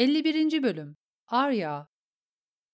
51. Bölüm Arya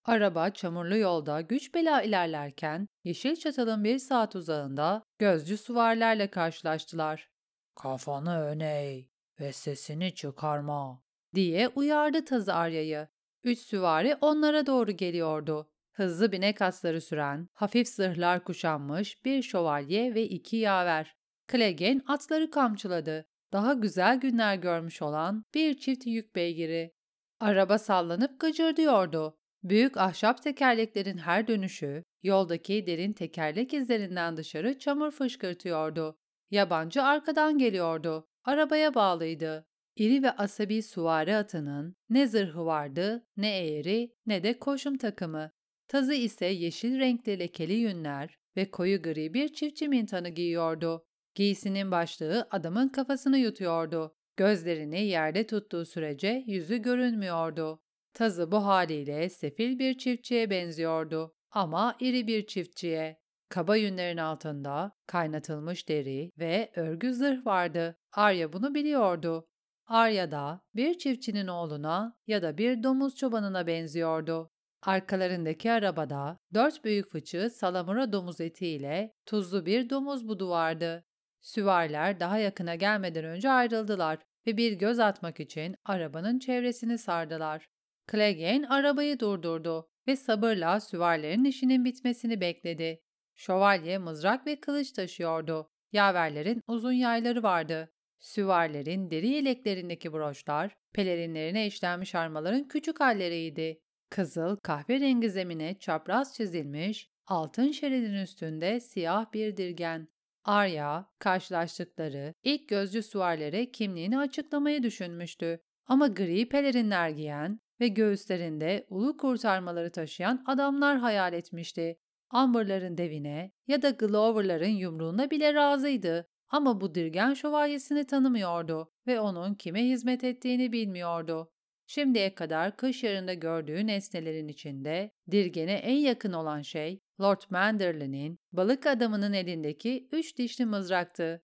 Araba çamurlu yolda güç bela ilerlerken yeşil çatalın bir saat uzağında gözcü suvarlarla karşılaştılar. Kafanı öne eğ ve sesini çıkarma. diye uyardı tazı Arya'yı. Üç süvari onlara doğru geliyordu. Hızlı binek atları süren, hafif zırhlar kuşanmış bir şövalye ve iki yaver. Clegane atları kamçıladı. Daha güzel günler görmüş olan bir çift yük beygiri. Araba sallanıp gıcırdıyordu. Büyük ahşap tekerleklerin her dönüşü, yoldaki derin tekerlek izlerinden dışarı çamur fışkırtıyordu. Yabancı arkadan geliyordu. Arabaya bağlıydı. İri ve asabi suvari atının ne zırhı vardı, ne eğri, ne de koşum takımı. Tazı ise yeşil renkli lekeli yünler ve koyu gri bir çiftçi mintanı giyiyordu. Giysinin başlığı adamın kafasını yutuyordu. Gözlerini yerde tuttuğu sürece yüzü görünmüyordu. Tazı bu haliyle sefil bir çiftçiye benziyordu ama iri bir çiftçiye. Kaba yünlerin altında kaynatılmış deri ve örgü zırh vardı. Arya bunu biliyordu. Arya da bir çiftçinin oğluna ya da bir domuz çobanına benziyordu. Arkalarındaki arabada dört büyük fıçı salamura domuz etiyle tuzlu bir domuz budu vardı. Süvariler daha yakına gelmeden önce ayrıldılar ve bir göz atmak için arabanın çevresini sardılar. Clegane arabayı durdurdu ve sabırla süvarilerin işinin bitmesini bekledi. Şövalye mızrak ve kılıç taşıyordu. Yaverlerin uzun yayları vardı. Süvarilerin deri yeleklerindeki broşlar, pelerinlerine işlenmiş armaların küçük halleriydi. Kızıl, kahverengi zemine çapraz çizilmiş, altın şeridin üstünde siyah bir dirgen. Arya, karşılaştıkları ilk gözcü suvarlere kimliğini açıklamayı düşünmüştü. Ama gri pelerinler giyen ve göğüslerinde ulu kurtarmaları taşıyan adamlar hayal etmişti. Amber'ların devine ya da Glover'ların yumruğuna bile razıydı. Ama bu dirgen şövalyesini tanımıyordu ve onun kime hizmet ettiğini bilmiyordu. Şimdiye kadar kış yarında gördüğü nesnelerin içinde dirgene en yakın olan şey Lord Manderley'nin balık adamının elindeki üç dişli mızraktı.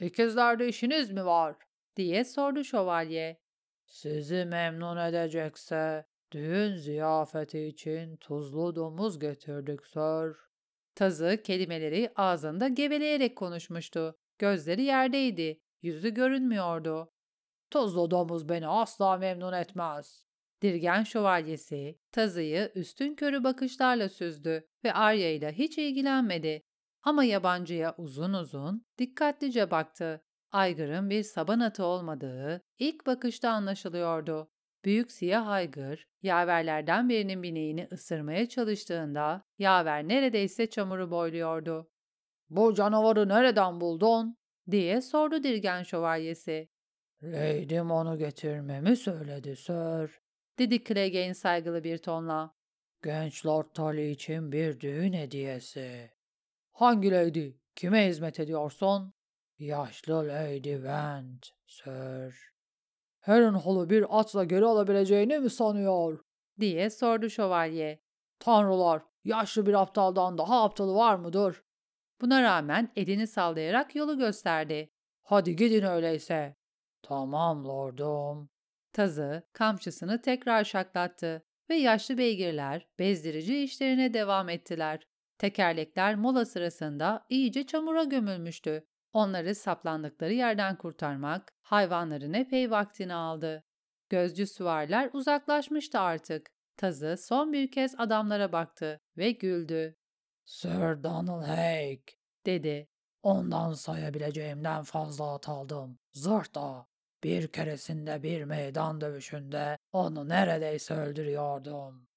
İkizlerde işiniz mi var? diye sordu şövalye. Sizi memnun edecekse düğün ziyafeti için tuzlu domuz getirdik sir. Tazı kelimeleri ağzında geveleyerek konuşmuştu. Gözleri yerdeydi, yüzü görünmüyordu. Tuzlu domuz beni asla memnun etmez. Dirgen şövalyesi tazıyı üstün körü bakışlarla süzdü ve Arya ile hiç ilgilenmedi. Ama yabancıya uzun uzun, dikkatlice baktı. Aygır'ın bir saban atı olmadığı ilk bakışta anlaşılıyordu. Büyük siyah aygır, yaverlerden birinin bineğini ısırmaya çalıştığında yaver neredeyse çamuru boyluyordu. ''Bu canavarı nereden buldun?'' diye sordu Dirgen şövalyesi. ''Lady'm onu getirmemi söyledi sir.'' dedi Clegane saygılı bir tonla. ''Genç Lord Tully için bir düğün hediyesi.'' ''Hangi lady? Kime hizmet ediyorsun?'' ''Yaşlı Lady Vent, sir.'' Harrenhal'ı bir atla geri alabileceğini mi sanıyor? diye sordu şövalye. Tanrılar, yaşlı bir aptaldan daha aptalı var mıdır? Buna rağmen elini sallayarak yolu gösterdi. Hadi gidin öyleyse. Tamam lordum. Tazı kamçısını tekrar şaklattı ve yaşlı beygirler bezdirici işlerine devam ettiler. Tekerlekler mola sırasında iyice çamura gömülmüştü. Onları saplandıkları yerden kurtarmak hayvanların epey vaktini aldı. Gözcü süvariler uzaklaşmıştı artık. Tazı son bir kez adamlara baktı ve güldü. Sir Donald Haig, dedi. Ondan sayabileceğimden fazla at aldım. Zırhta. Bir keresinde bir meydan dövüşünde onu neredeyse öldürüyordum.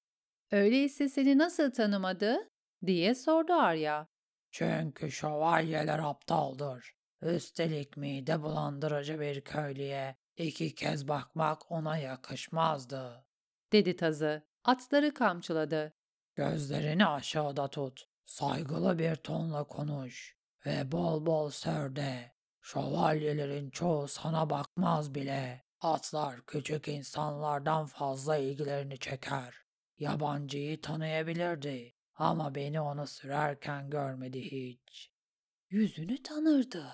Öyleyse seni nasıl tanımadı? diye sordu Arya. Çünkü şövalyeler aptaldır. Üstelik mide bulandırıcı bir köylüye iki kez bakmak ona yakışmazdı. Dedi tazı. Atları kamçıladı. Gözlerini aşağıda tut. Saygılı bir tonla konuş. Ve bol bol sörde. Şövalyelerin çoğu sana bakmaz bile. Atlar küçük insanlardan fazla ilgilerini çeker. Yabancıyı tanıyabilirdi ama beni onu sürerken görmedi hiç. Yüzünü tanırdı.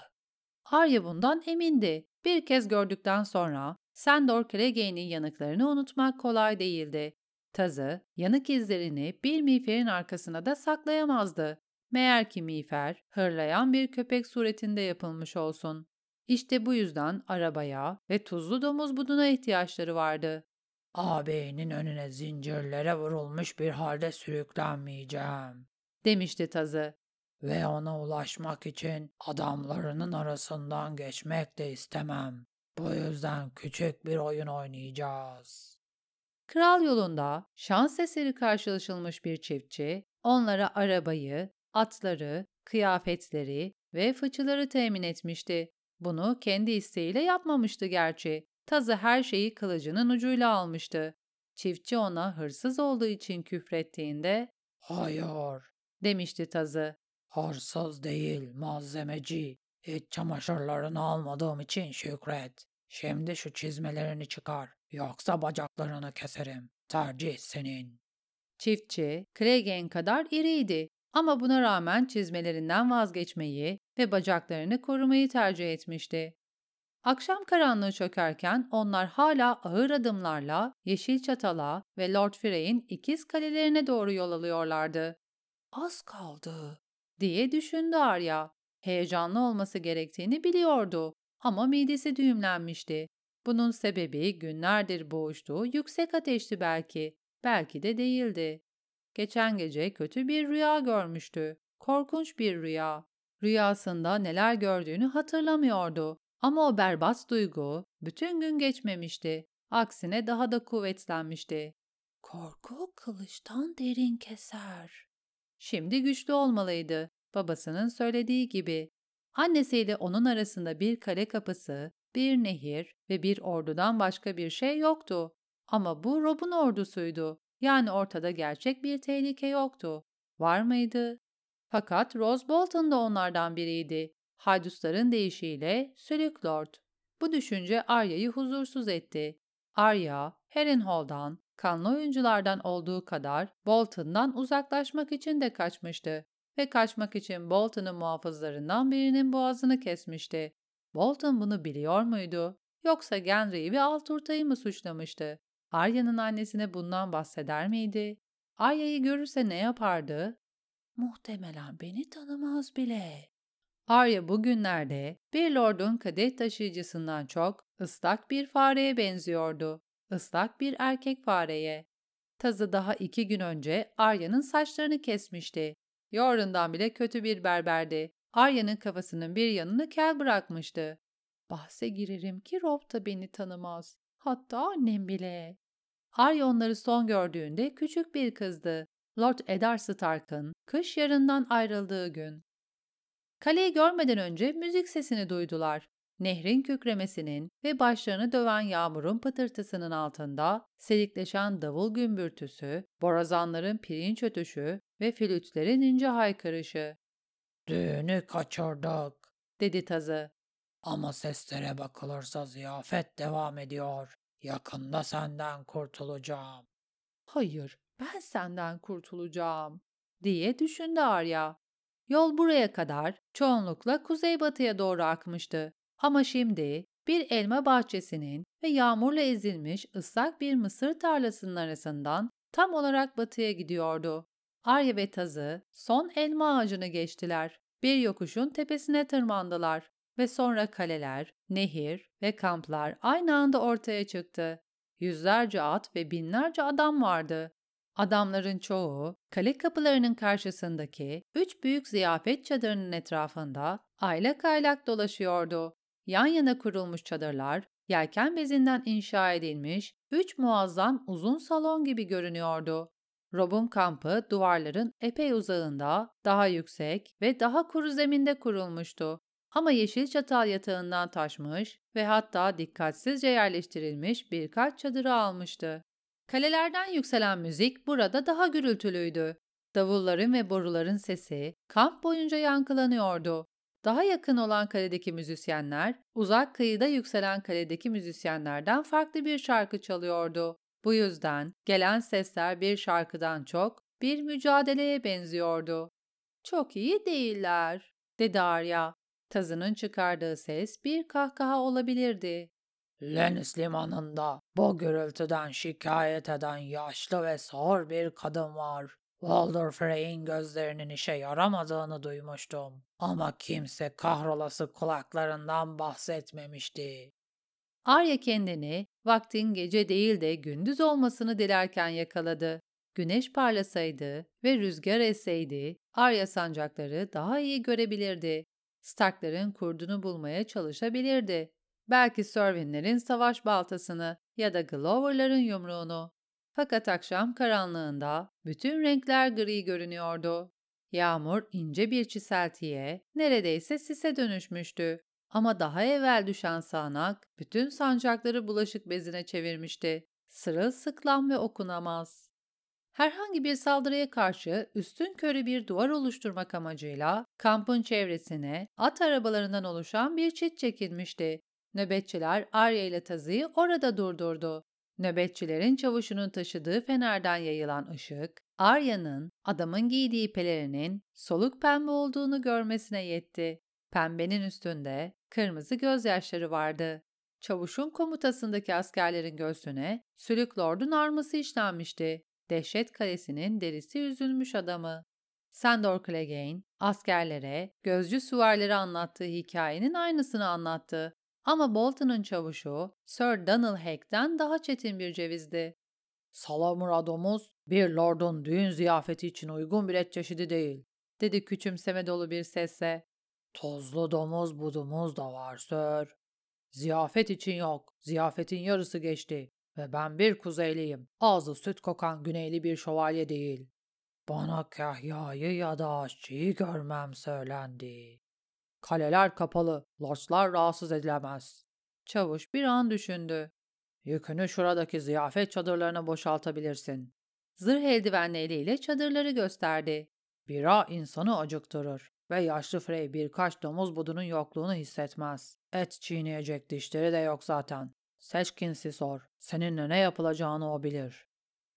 Arya bundan emindi. Bir kez gördükten sonra Sandor Clegane'in yanıklarını unutmak kolay değildi. Tazı, yanık izlerini bir miğferin arkasına da saklayamazdı. Meğer ki miğfer, hırlayan bir köpek suretinde yapılmış olsun. İşte bu yüzden arabaya ve tuzlu domuz buduna ihtiyaçları vardı. Ağabeyinin önüne zincirlere vurulmuş bir halde sürüklenmeyeceğim, demişti Tazı. Ve ona ulaşmak için adamlarının arasından geçmek de istemem. Bu yüzden küçük bir oyun oynayacağız. Kral yolunda şans eseri karşılaşılmış bir çiftçi onlara arabayı, atları, kıyafetleri ve fıçıları temin etmişti. Bunu kendi isteğiyle yapmamıştı gerçi. Tazı her şeyi kılıcının ucuyla almıştı. Çiftçi ona hırsız olduğu için küfrettiğinde ''Hayır'' demişti Tazı. ''Hırsız değil, malzemeci. İç çamaşırlarını almadığım için şükret. Şimdi şu çizmelerini çıkar, yoksa bacaklarını keserim. Tercih senin.'' Çiftçi, Clegane kadar iriydi ama buna rağmen çizmelerinden vazgeçmeyi ve bacaklarını korumayı tercih etmişti. Akşam karanlığı çökerken onlar hala ağır adımlarla Yeşil Çatal'a ve Lord Frey'in ikiz kalelerine doğru yol alıyorlardı. Az kaldı diye düşündü Arya. Heyecanlı olması gerektiğini biliyordu ama midesi düğümlenmişti. Bunun sebebi günlerdir boğuştuğu yüksek ateşti belki, belki de değildi. Geçen gece kötü bir rüya görmüştü. Korkunç bir rüya. Rüyasında neler gördüğünü hatırlamıyordu. Ama o berbat duygu bütün gün geçmemişti. Aksine daha da kuvvetlenmişti. Korku kılıçtan derin keser. Şimdi güçlü olmalıydı. Babasının söylediği gibi. Annesiyle onun arasında bir kale kapısı, bir nehir ve bir ordudan başka bir şey yoktu. Ama bu Rob'un ordusuydu. Yani ortada gerçek bir tehlike yoktu. Var mıydı? Fakat Rose Bolton da onlardan biriydi. Haydusların deyişiyle Sülük Lord. Bu düşünce Arya'yı huzursuz etti. Arya, Harrenhal'dan, kanlı oyunculardan olduğu kadar Bolton'dan uzaklaşmak için de kaçmıştı ve kaçmak için Bolton'un muhafızlarından birinin boğazını kesmişti. Bolton bunu biliyor muydu? Yoksa Genry'i ve Alturta'yı mı suçlamıştı? Arya'nın annesine bundan bahseder miydi? Arya'yı görürse ne yapardı? Muhtemelen beni tanımaz bile. Arya bugünlerde bir lordun kadeh taşıyıcısından çok ıslak bir fareye benziyordu. Islak bir erkek fareye. Tazı daha iki gün önce Arya'nın saçlarını kesmişti. Yorundan bile kötü bir berberdi. Arya'nın kafasının bir yanını kel bırakmıştı. Bahse girerim ki Rob da beni tanımaz. Hatta annem bile. Arya onları son gördüğünde küçük bir kızdı. Lord Eddard Stark'ın kış yarından ayrıldığı gün. Kaleyi görmeden önce müzik sesini duydular. Nehrin kükremesinin ve başlarını döven yağmurun pıtırtısının altında selikleşen davul gümbürtüsü, borazanların pirinç ötüşü ve flütlerin ince haykırışı. ''Düğünü kaçırdık.'' dedi tazı. ''Ama seslere bakılırsa ziyafet devam ediyor. Yakında senden kurtulacağım.'' ''Hayır, ben senden kurtulacağım.'' diye düşündü Arya. Yol buraya kadar çoğunlukla kuzeybatıya doğru akmıştı. Ama şimdi bir elma bahçesinin ve yağmurla ezilmiş ıslak bir mısır tarlasının arasından tam olarak batıya gidiyordu. Arya ve Tazı son elma ağacını geçtiler. Bir yokuşun tepesine tırmandılar ve sonra kaleler, nehir ve kamplar aynı anda ortaya çıktı. Yüzlerce at ve binlerce adam vardı. Adamların çoğu kale kapılarının karşısındaki üç büyük ziyafet çadırının etrafında aylak aylak dolaşıyordu. Yan yana kurulmuş çadırlar, yelken bezinden inşa edilmiş üç muazzam uzun salon gibi görünüyordu. Rob'un kampı duvarların epey uzağında, daha yüksek ve daha kuru zeminde kurulmuştu. Ama yeşil çatal yatağından taşmış ve hatta dikkatsizce yerleştirilmiş birkaç çadırı almıştı. Kalelerden yükselen müzik burada daha gürültülüydü. Davulların ve boruların sesi kamp boyunca yankılanıyordu. Daha yakın olan kaledeki müzisyenler, uzak kıyıda yükselen kaledeki müzisyenlerden farklı bir şarkı çalıyordu. Bu yüzden gelen sesler bir şarkıdan çok bir mücadeleye benziyordu. Çok iyi değiller, dedi Arya. Tazının çıkardığı ses bir kahkaha olabilirdi. Lenis limanında bu gürültüden şikayet eden yaşlı ve sağır bir kadın var. Walder Frey'in gözlerinin işe yaramadığını duymuştum. Ama kimse kahrolası kulaklarından bahsetmemişti. Arya kendini vaktin gece değil de gündüz olmasını dilerken yakaladı. Güneş parlasaydı ve rüzgar esseydi, Arya sancakları daha iyi görebilirdi. Starkların kurdunu bulmaya çalışabilirdi. Belki Servinlerin savaş baltasını ya da Glover'ların yumruğunu. Fakat akşam karanlığında bütün renkler gri görünüyordu. Yağmur ince bir çiseltiye, neredeyse sise dönüşmüştü. Ama daha evvel düşen sağanak bütün sancakları bulaşık bezine çevirmişti. Sırılsıklam ve okunamaz. Herhangi bir saldırıya karşı üstün körü bir duvar oluşturmak amacıyla kampın çevresine at arabalarından oluşan bir çit çekilmişti. Nöbetçiler Arya ile Tazı'yı orada durdurdu. Nöbetçilerin çavuşunun taşıdığı fenerden yayılan ışık, Arya'nın adamın giydiği pelerinin soluk pembe olduğunu görmesine yetti. Pembenin üstünde kırmızı gözyaşları vardı. Çavuşun komutasındaki askerlerin göğsüne Sülük Lord'un arması işlenmişti. Dehşet Kalesi'nin derisi üzülmüş adamı. Sandor Clegane, askerlere, gözcü süvarileri anlattığı hikayenin aynısını anlattı. Ama Bolton'un çavuşu Sir Donald Hack'ten daha çetin bir cevizdi. Salamura domuz bir lordun düğün ziyafeti için uygun bir et çeşidi değil, dedi küçümseme dolu bir sesle. Tozlu domuz budumuz da var sir. Ziyafet için yok, ziyafetin yarısı geçti ve ben bir kuzeyliyim, ağzı süt kokan güneyli bir şövalye değil. Bana kahyayı ya da aşçıyı görmem söylendi. Kaleler kapalı, lordlar rahatsız edilemez. Çavuş bir an düşündü. Yükünü şuradaki ziyafet çadırlarına boşaltabilirsin. Zırh eldivenli eliyle çadırları gösterdi. Bira insanı acıktırır ve yaşlı Frey birkaç domuz budunun yokluğunu hissetmez. Et çiğneyecek dişleri de yok zaten. Seçkinsi sor. Seninle ne yapılacağını o bilir.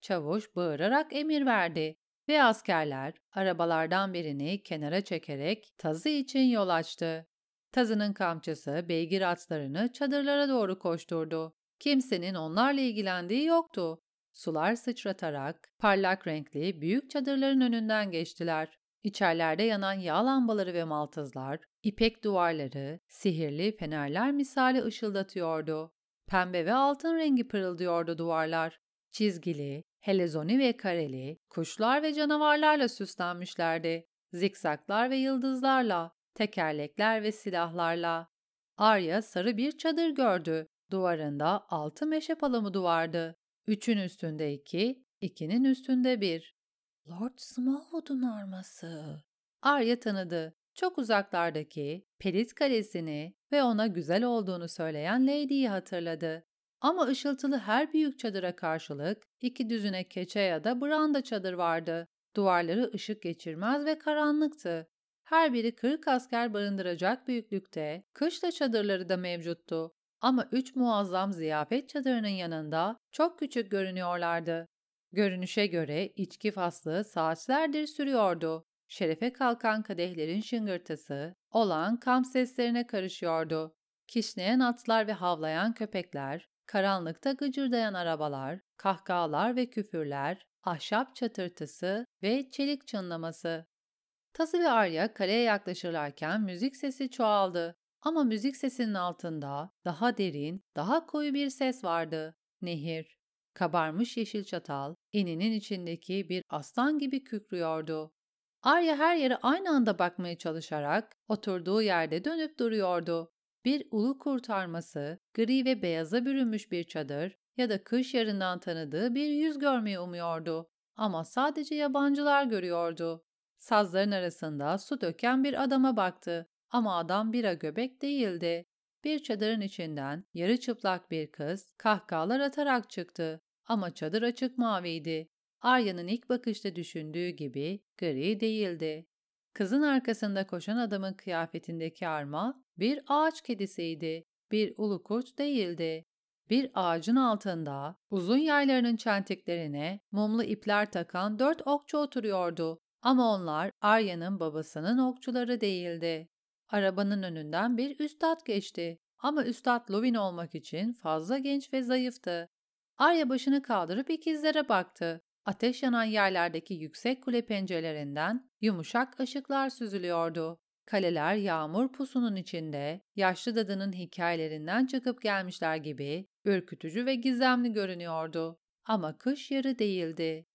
Çavuş bağırarak emir verdi ve askerler arabalardan birini kenara çekerek tazı için yol açtı. Tazının kamçısı beygir atlarını çadırlara doğru koşturdu. Kimsenin onlarla ilgilendiği yoktu. Sular sıçratarak parlak renkli büyük çadırların önünden geçtiler. İçerlerde yanan yağ lambaları ve maltızlar, ipek duvarları, sihirli fenerler misali ışıldatıyordu. Pembe ve altın rengi pırıldıyordu duvarlar. Çizgili, helezoni ve kareli, kuşlar ve canavarlarla süslenmişlerdi. Zikzaklar ve yıldızlarla, tekerlekler ve silahlarla. Arya sarı bir çadır gördü. Duvarında altı meşe palamudu vardı. Üçün üstünde iki, ikinin üstünde bir. Lord Smallwood'un arması. Arya tanıdı. Çok uzaklardaki Pelit Kalesi'ni ve ona güzel olduğunu söyleyen Lady'yi hatırladı. Ama ışıltılı her büyük çadıra karşılık iki düzüne keçe ya da branda çadır vardı. Duvarları ışık geçirmez ve karanlıktı. Her biri kırk asker barındıracak büyüklükte, kışla çadırları da mevcuttu. Ama üç muazzam ziyafet çadırının yanında çok küçük görünüyorlardı. Görünüşe göre içki faslı saatlerdir sürüyordu. Şerefe kalkan kadehlerin şıngırtısı, olan kamp seslerine karışıyordu. Kişneyen atlar ve havlayan köpekler, karanlıkta gıcırdayan arabalar, kahkahalar ve küfürler, ahşap çatırtısı ve çelik çınlaması. Tası ve Arya kaleye yaklaşırlarken müzik sesi çoğaldı. Ama müzik sesinin altında daha derin, daha koyu bir ses vardı. Nehir. Kabarmış yeşil çatal, ininin içindeki bir aslan gibi kükrüyordu. Arya her yere aynı anda bakmaya çalışarak oturduğu yerde dönüp duruyordu. Bir ulu kurtarması, gri ve beyaza bürünmüş bir çadır ya da kış yarından tanıdığı bir yüz görmeyi umuyordu. Ama sadece yabancılar görüyordu. Sazların arasında su döken bir adama baktı ama adam bira göbek değildi. Bir çadırın içinden yarı çıplak bir kız kahkahalar atarak çıktı ama çadır açık maviydi. Arya'nın ilk bakışta düşündüğü gibi gri değildi. Kızın arkasında koşan adamın kıyafetindeki arma bir ağaç kedisiydi, bir ulu kurt değildi. Bir ağacın altında uzun yaylarının çentiklerine mumlu ipler takan dört okçu oturuyordu ama onlar Arya'nın babasının okçuları değildi. Arabanın önünden bir üstad geçti. Ama üstad Lovin olmak için fazla genç ve zayıftı. Arya başını kaldırıp ikizlere baktı. Ateş yanan yerlerdeki yüksek kule pencerelerinden yumuşak ışıklar süzülüyordu. Kaleler yağmur pusunun içinde, yaşlı dadının hikayelerinden çıkıp gelmişler gibi ürkütücü ve gizemli görünüyordu. Ama kış yarı değildi.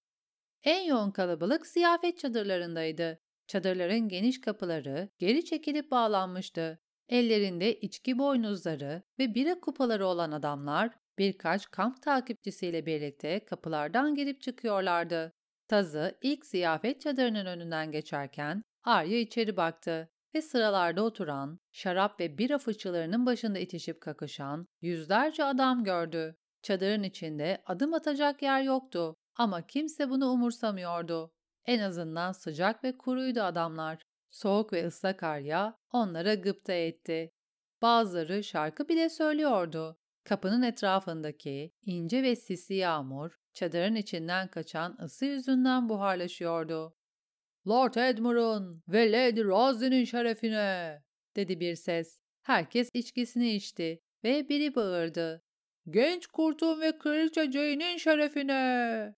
En yoğun kalabalık ziyafet çadırlarındaydı. Çadırların geniş kapıları geri çekilip bağlanmıştı. Ellerinde içki boynuzları ve bira kupaları olan adamlar birkaç kamp takipçisiyle birlikte kapılardan girip çıkıyorlardı. Tazı ilk ziyafet çadırının önünden geçerken Arya içeri baktı ve sıralarda oturan, şarap ve bira fıçılarının başında itişip kakışan yüzlerce adam gördü. Çadırın içinde adım atacak yer yoktu ama kimse bunu umursamıyordu. En azından sıcak ve kuruydu adamlar. Soğuk ve ıslak Arya onlara gıpta etti. Bazıları şarkı bile söylüyordu. Kapının etrafındaki ince ve sisli yağmur, çadırın içinden kaçan ısı yüzünden buharlaşıyordu. Lord Edmund'un ve Lady Rosie'nin şerefine, dedi bir ses. Herkes içkisini içti ve biri bağırdı. Genç kurtun ve Kraliçe Jane'in şerefine.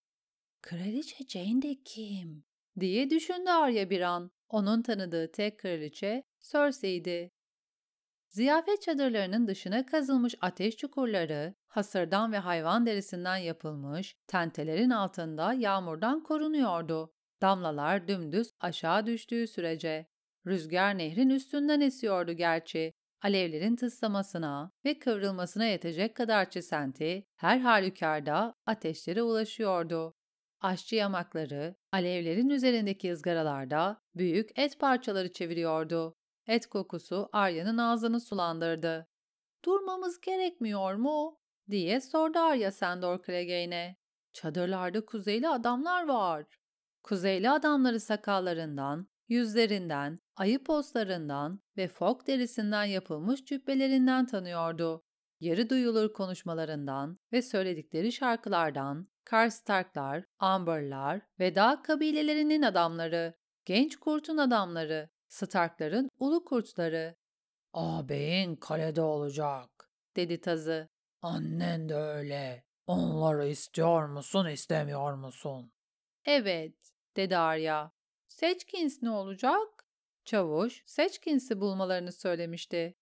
Kraliçe Jane de kim? diye düşündü Arya bir an. Onun tanıdığı tek kraliçe Cersei'ydi. Ziyafet çadırlarının dışına kazılmış ateş çukurları, hasırdan ve hayvan derisinden yapılmış tentelerin altında yağmurdan korunuyordu. Damlalar dümdüz aşağı düştüğü sürece. Rüzgar nehrin üstünden esiyordu gerçi. Alevlerin tıslamasına ve kıvrılmasına yetecek kadar çisenti her halükarda ateşlere ulaşıyordu. Aşçı yamakları, alevlerin üzerindeki ızgaralarda büyük et parçaları çeviriyordu. Et kokusu Arya'nın ağzını sulandırdı. ''Durmamız gerekmiyor mu?'' diye sordu Arya Sandor Clegane'e. ''Çadırlarda kuzeyli adamlar var.'' Kuzeyli adamları sakallarından, yüzlerinden, ayı postlarından ve fok derisinden yapılmış cübbelerinden tanıyordu. Yarı duyulur konuşmalarından ve söyledikleri şarkılardan Karstarklar, Amberlar ve dağ kabilelerinin adamları, genç kurtun adamları, Starkların ulu kurtları. Ağabeyin kalede olacak, dedi tazı. Annen de öyle. Onları istiyor musun, istemiyor musun? Evet, dedi Arya. Seçkins ne olacak? Çavuş, Seçkins'i bulmalarını söylemişti.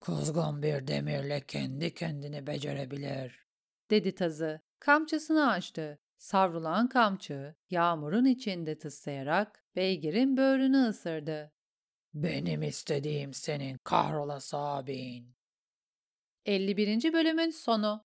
Kızgın bir demirle kendi kendini becerebilir, dedi tazı. Kamçısını açtı. Savrulan kamçı, yağmurun içinde tıslayarak beygirin böğrünü ısırdı. Benim istediğim senin kahrolası abin. 51. bölümün sonu